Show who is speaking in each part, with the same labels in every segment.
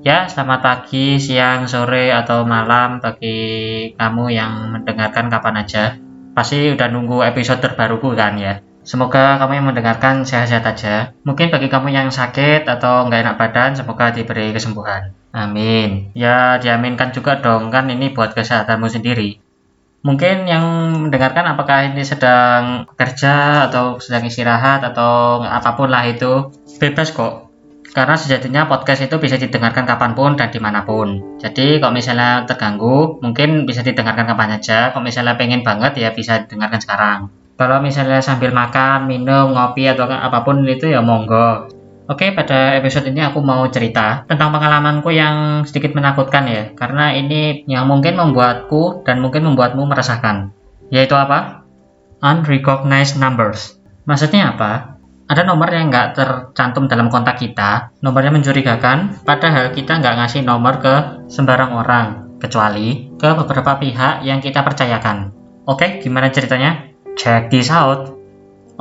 Speaker 1: Ya, selamat pagi, siang, sore, atau malam bagi kamu yang mendengarkan kapan aja. Pasti udah nunggu episode terbaruku kan ya. Semoga kamu yang mendengarkan sehat-sehat aja. Mungkin bagi kamu yang sakit atau nggak enak badan, semoga diberi kesembuhan. Amin. Ya, diaminkan juga dong, kan ini buat kesehatanmu sendiri. Mungkin yang mendengarkan apakah ini sedang bekerja atau sedang istirahat atau apa pun lah itu, bebas kok karena sejatinya podcast itu bisa didengarkan kapan pun dan di mana pun. Jadi kalau misalnya terganggu, mungkin bisa didengarkan kapan aja. Kalau misalnya pengen banget ya bisa didengarkan sekarang. Kalau misalnya sambil makan, minum, ngopi atau apa pun itu ya monggo. Oke, pada episode ini aku mau cerita tentang pengalamanku yang sedikit menakutkan ya, karena ini yang mungkin membuatku dan mungkin membuatmu merasakan. Yaitu apa? Unrecognized numbers. Maksudnya apa? Ada nomor yang nggak tercantum dalam kontak kita, nomornya mencurigakan, padahal kita nggak ngasih nomor ke sembarang orang, kecuali ke beberapa pihak yang kita percayakan. Oke, gimana ceritanya? Check this out.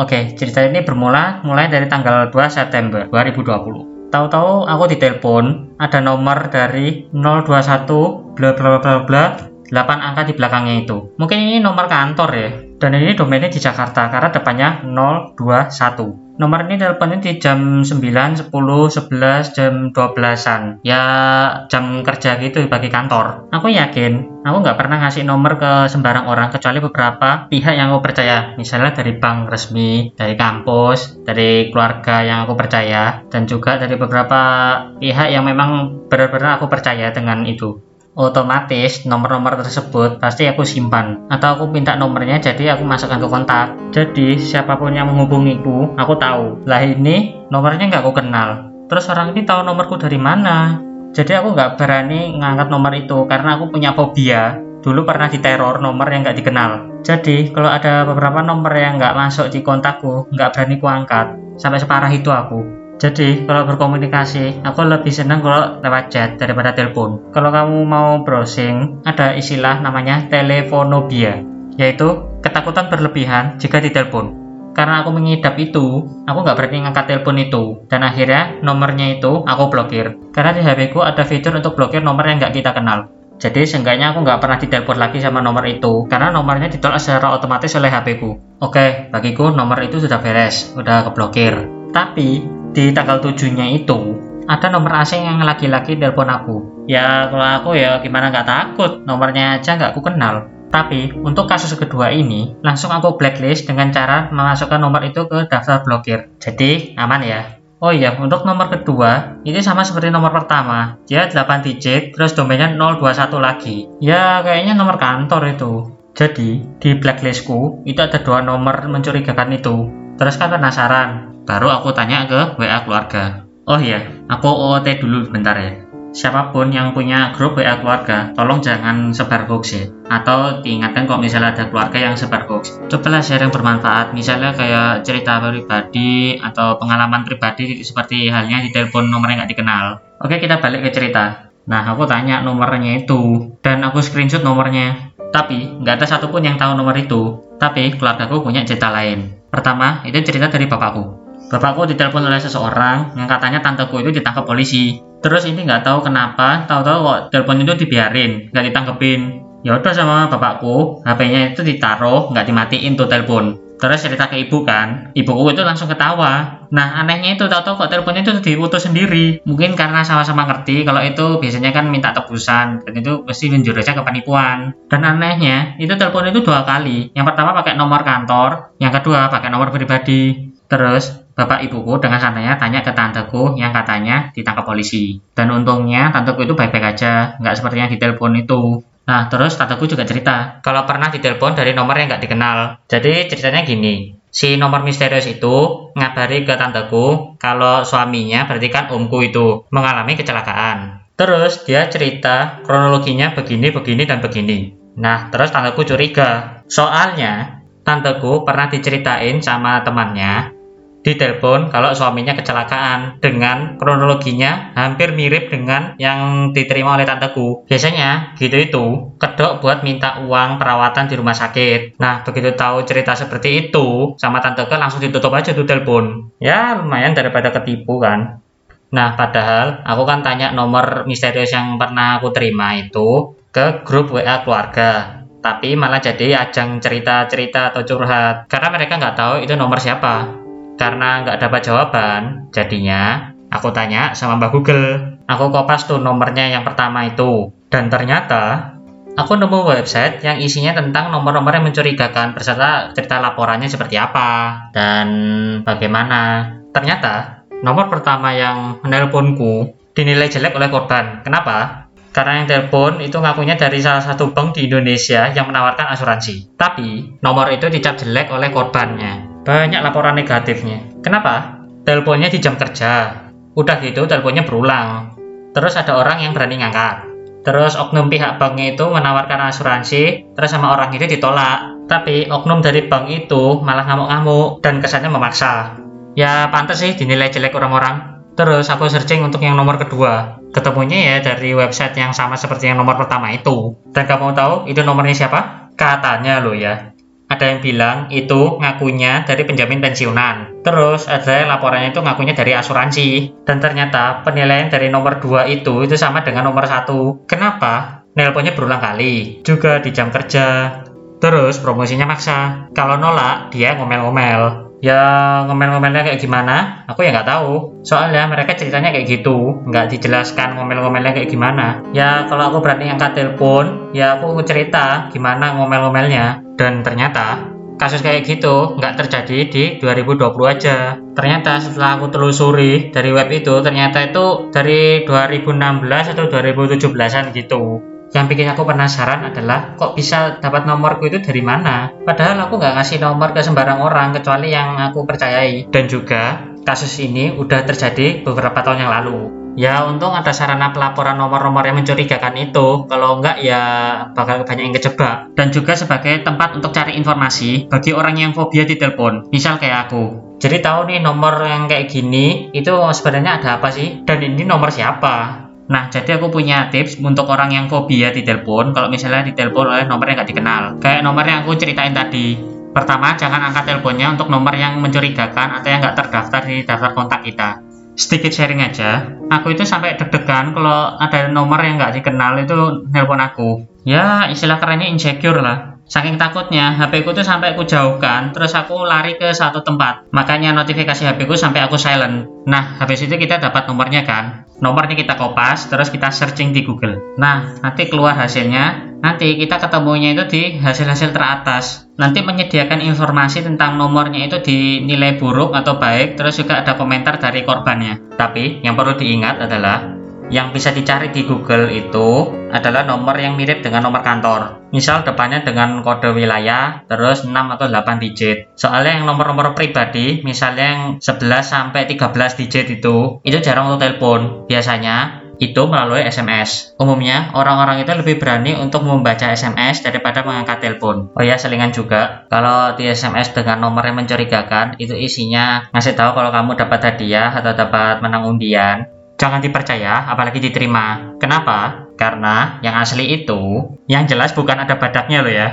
Speaker 1: Oke, cerita ini bermula mulai dari tanggal 2 September 2020. Tahu-tahu aku ditelepon, ada nomor dari 021 bla bla bla bla 8 angka di belakangnya itu. Mungkin ini nomor kantor ya. Dan ini domainnya di Jakarta karena depannya 021 nomor ini teleponnya di jam 9, 10, 11, jam 12-an. Ya jam kerja gitu bagi kantor. Aku yakin, aku nggak pernah ngasih nomor ke sembarang orang kecuali beberapa pihak yang aku percaya. Misalnya dari bank resmi, dari kampus, dari keluarga yang aku percaya, dan juga dari beberapa pihak yang memang benar-benar aku percaya dengan itu otomatis nomor-nomor tersebut pasti aku simpan. Atau aku minta nomornya jadi aku masukkan ke kontak. Jadi siapa pun yang menghubungiku aku tahu. Lah ini nomornya nggak aku kenal. Terus orang ini tahu nomorku dari mana? Jadi aku nggak berani ngangkat nomor itu karena aku punya fobia. Dulu pernah diteror nomor yang nggak dikenal. Jadi kalau ada beberapa nomor yang nggak masuk di kontakku nggak berani ku angkat. Sampai separah itu aku jadi, kalau berkomunikasi, aku lebih senang kalau lewat chat daripada telepon. Kalau kamu mau browsing, ada istilah namanya telefonobia, yaitu ketakutan berlebihan jika ditelepon. Karena aku mengidap itu, aku nggak berani ngangkat telepon itu. Dan akhirnya nomornya itu aku blokir. Karena di HP ku ada fitur untuk blokir nomor yang nggak kita kenal. Jadi seenggaknya aku nggak pernah ditelepon lagi sama nomor itu, karena nomornya ditolak secara otomatis oleh HP ku. Oke, bagiku nomor itu sudah beres, udah keblokir. Tapi di tanggal 7 nya itu ada nomor asing yang laki-laki telepon aku ya kalau aku ya gimana nggak takut nomornya aja nggak aku kenal tapi untuk kasus kedua ini langsung aku blacklist dengan cara memasukkan nomor itu ke daftar blokir jadi aman ya Oh iya, untuk nomor kedua, ini sama seperti nomor pertama. Dia 8 digit, terus domainnya 021 lagi. Ya, kayaknya nomor kantor itu. Jadi, di blacklistku, itu ada dua nomor mencurigakan itu. Terus kan penasaran, Baru aku tanya ke WA keluarga. Oh iya, aku OOT dulu bentar ya. Siapa pun yang punya grup WA keluarga, tolong jangan sebar hoax ya. Atau diingatkan kalau misalnya ada keluarga yang sebar hoax. Cobalah share yang bermanfaat, misalnya kayak cerita pribadi atau pengalaman pribadi seperti halnya di telepon nomor yang nggak dikenal. Oke, kita balik ke cerita. Nah, aku tanya nomornya itu, dan aku screenshot nomornya. Tapi, nggak ada satupun yang tahu nomor itu. Tapi, keluargaku punya cerita lain. Pertama, itu cerita dari bapakku. Bapakku ditelepon oleh seseorang yang katanya tanteku itu ditangkap polisi. Terus ini nggak tahu kenapa, tahu-tahu kok telepon itu dibiarin, nggak ditangkepin. Ya udah sama bapakku, HP-nya itu ditaruh, nggak dimatiin tuh telepon. Terus cerita ke ibu kan, ibuku itu langsung ketawa. Nah anehnya itu tahu-tahu kok teleponnya itu diutus sendiri. Mungkin karena sama-sama ngerti kalau itu biasanya kan minta tebusan dan itu pasti menjurusnya ke penipuan. Dan anehnya itu telepon itu dua kali. Yang pertama pakai nomor kantor, yang kedua pakai nomor pribadi. Terus Bapak ibuku dengan santainya tanya ke tanteku yang katanya ditangkap polisi. Dan untungnya tanteku itu baik-baik aja, nggak seperti yang ditelepon itu. Nah, terus tanteku juga cerita, kalau pernah ditelepon dari nomor yang nggak dikenal. Jadi ceritanya gini, si nomor misterius itu ngabari ke tanteku kalau suaminya, berarti kan omku itu, mengalami kecelakaan. Terus dia cerita kronologinya begini, begini, dan begini. Nah, terus tanteku curiga. Soalnya, tanteku pernah diceritain sama temannya ditelepon kalau suaminya kecelakaan dengan kronologinya hampir mirip dengan yang diterima oleh tanteku. Biasanya gitu itu kedok buat minta uang perawatan di rumah sakit. Nah begitu tahu cerita seperti itu sama tanteku langsung ditutup aja tuh telepon. Ya lumayan daripada ketipu kan. Nah, padahal aku kan tanya nomor misterius yang pernah aku terima itu ke grup WA keluarga. Tapi malah jadi ajang cerita-cerita atau curhat. Karena mereka nggak tahu itu nomor siapa. Karena nggak dapat jawaban, jadinya aku tanya sama Mbak Google. Aku kopas tuh nomornya yang pertama itu. Dan ternyata aku nemu website yang isinya tentang nomor-nomor yang mencurigakan beserta cerita laporannya seperti apa dan bagaimana. Ternyata Nomor pertama yang menelponku dinilai jelek oleh korban. Kenapa? Karena yang telepon itu ngakunya dari salah satu bank di Indonesia yang menawarkan asuransi. Tapi nomor itu dicap jelek oleh korbannya. Banyak laporan negatifnya. Kenapa? Teleponnya di jam kerja. Udah gitu teleponnya berulang. Terus ada orang yang berani ngangkat. Terus oknum pihak banknya itu menawarkan asuransi, terus sama orang itu ditolak. Tapi oknum dari bank itu malah ngamuk-ngamuk dan kesannya memaksa ya pantas sih dinilai jelek orang-orang terus aku searching untuk yang nomor kedua ketemunya ya dari website yang sama seperti yang nomor pertama itu dan kamu tahu itu nomornya siapa? katanya loh ya ada yang bilang itu ngakunya dari penjamin pensiunan. Terus ada laporannya itu ngakunya dari asuransi. Dan ternyata penilaian dari nomor 2 itu itu sama dengan nomor satu. Kenapa? nelponnya berulang kali juga di jam kerja. Terus promosinya maksa. Kalau nolak dia ngomel-ngomel ya ngomel-ngomelnya kayak gimana? Aku ya nggak tahu. Soalnya mereka ceritanya kayak gitu. Nggak dijelaskan ngomel-ngomelnya kayak gimana. Ya kalau aku berani angkat telepon ya aku cerita gimana ngomel-ngomelnya. Dan ternyata kasus kayak gitu nggak terjadi di 2020 aja. Ternyata setelah aku telusuri dari web itu ternyata itu dari 2016 atau 2017an gitu yang bikin aku penasaran adalah kok bisa dapat nomorku itu dari mana? Padahal aku nggak ngasih nomor ke sembarang orang kecuali yang aku percayai. Dan juga kasus ini udah terjadi beberapa tahun yang lalu. Ya untung ada sarana pelaporan nomor-nomor yang mencurigakan itu. Kalau enggak ya bakal banyak yang kejebak. Dan juga sebagai tempat untuk cari informasi bagi orang yang fobia di telepon. Misal kayak aku. Jadi tahu nih nomor yang kayak gini itu sebenarnya ada apa sih? Dan ini nomor siapa? Nah, jadi aku punya tips untuk orang yang fobia di telepon, kalau misalnya ditelepon oleh nomor yang nggak dikenal. Kayak nomor yang aku ceritain tadi. Pertama, jangan angkat teleponnya untuk nomor yang mencurigakan atau yang nggak terdaftar di daftar kontak kita. Sedikit sharing aja, aku itu sampai deg-degan kalau ada nomor yang nggak dikenal itu nelpon aku. Ya, istilah kerennya insecure lah. Saking takutnya, HP ku tuh sampai aku jauhkan, terus aku lari ke satu tempat. Makanya notifikasi HP ku sampai aku silent. Nah, habis itu kita dapat nomornya kan. Nomornya kita kopas, terus kita searching di Google. Nah, nanti keluar hasilnya, nanti kita ketemunya itu di hasil-hasil teratas. Nanti menyediakan informasi tentang nomornya itu dinilai buruk atau baik, terus juga ada komentar dari korbannya. Tapi, yang perlu diingat adalah yang bisa dicari di Google itu adalah nomor yang mirip dengan nomor kantor. Misal depannya dengan kode wilayah, terus 6 atau 8 digit. Soalnya yang nomor-nomor pribadi, misalnya yang 11 sampai 13 digit itu, itu jarang untuk telepon. Biasanya itu melalui SMS. Umumnya, orang-orang itu lebih berani untuk membaca SMS daripada mengangkat telepon. Oh ya, selingan juga, kalau di SMS dengan nomor yang mencurigakan, itu isinya ngasih tahu kalau kamu dapat hadiah atau dapat menang undian, Jangan dipercaya, apalagi diterima. Kenapa? Karena yang asli itu, yang jelas bukan ada badaknya loh ya.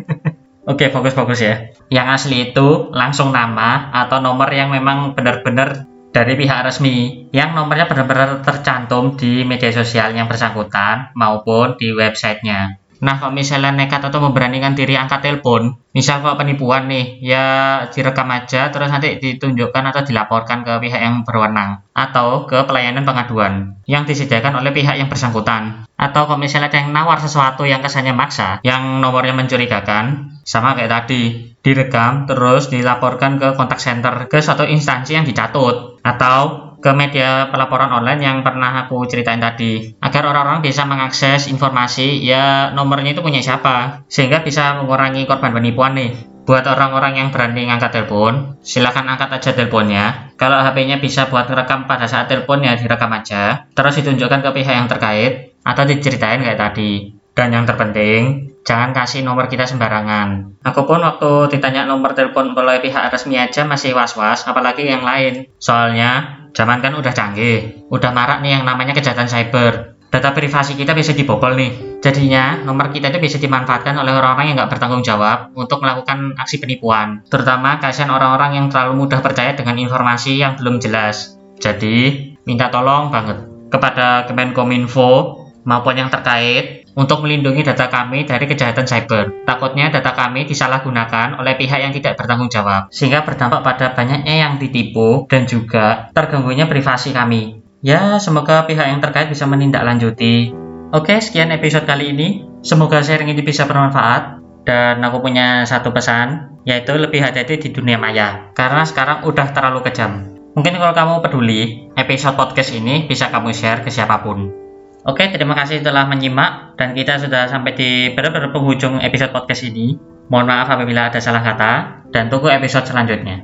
Speaker 1: Oke, fokus-fokus ya. Yang asli itu langsung nama atau nomor yang memang benar-benar dari pihak resmi yang nomornya benar-benar tercantum di media sosial yang bersangkutan maupun di websitenya. Nah, kalau misalnya nekat atau memberanikan diri angkat telepon, misal kalau penipuan nih, ya direkam aja terus nanti ditunjukkan atau dilaporkan ke pihak yang berwenang atau ke pelayanan pengaduan yang disediakan oleh pihak yang bersangkutan. Atau kalau misalnya ada yang nawar sesuatu yang kesannya maksa, yang nomornya mencurigakan, sama kayak tadi, direkam terus dilaporkan ke kontak center ke suatu instansi yang dicatut atau ke media pelaporan online yang pernah aku ceritain tadi agar orang-orang bisa mengakses informasi ya nomornya itu punya siapa sehingga bisa mengurangi korban penipuan nih buat orang-orang yang berani ngangkat telepon silahkan angkat aja teleponnya kalau HP-nya bisa buat rekam pada saat telepon ya direkam aja terus ditunjukkan ke pihak yang terkait atau diceritain kayak tadi dan yang terpenting jangan kasih nomor kita sembarangan. Aku pun waktu ditanya nomor telepon oleh pihak resmi aja masih was-was, apalagi yang lain. Soalnya Zaman kan udah canggih, udah marak nih yang namanya kejahatan cyber. Data privasi kita bisa dibobol nih. Jadinya, nomor kita itu bisa dimanfaatkan oleh orang-orang yang nggak bertanggung jawab untuk melakukan aksi penipuan. Terutama kasihan orang-orang yang terlalu mudah percaya dengan informasi yang belum jelas. Jadi, minta tolong banget kepada Kemenkominfo maupun yang terkait untuk melindungi data kami dari kejahatan cyber. Takutnya data kami disalahgunakan oleh pihak yang tidak bertanggung jawab, sehingga berdampak pada banyaknya yang ditipu dan juga terganggunya privasi kami. Ya, semoga pihak yang terkait bisa menindaklanjuti. Oke, sekian episode kali ini. Semoga sharing ini bisa bermanfaat. Dan aku punya satu pesan, yaitu lebih hati-hati di dunia maya. Karena sekarang udah terlalu kejam. Mungkin kalau kamu peduli, episode podcast ini bisa kamu share ke siapa pun. Oke, terima kasih telah menyimak dan kita sudah sampai di benar-benar penghujung episode podcast ini. Mohon maaf apabila ada salah kata dan tunggu episode selanjutnya.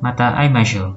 Speaker 1: Mata Aimashu.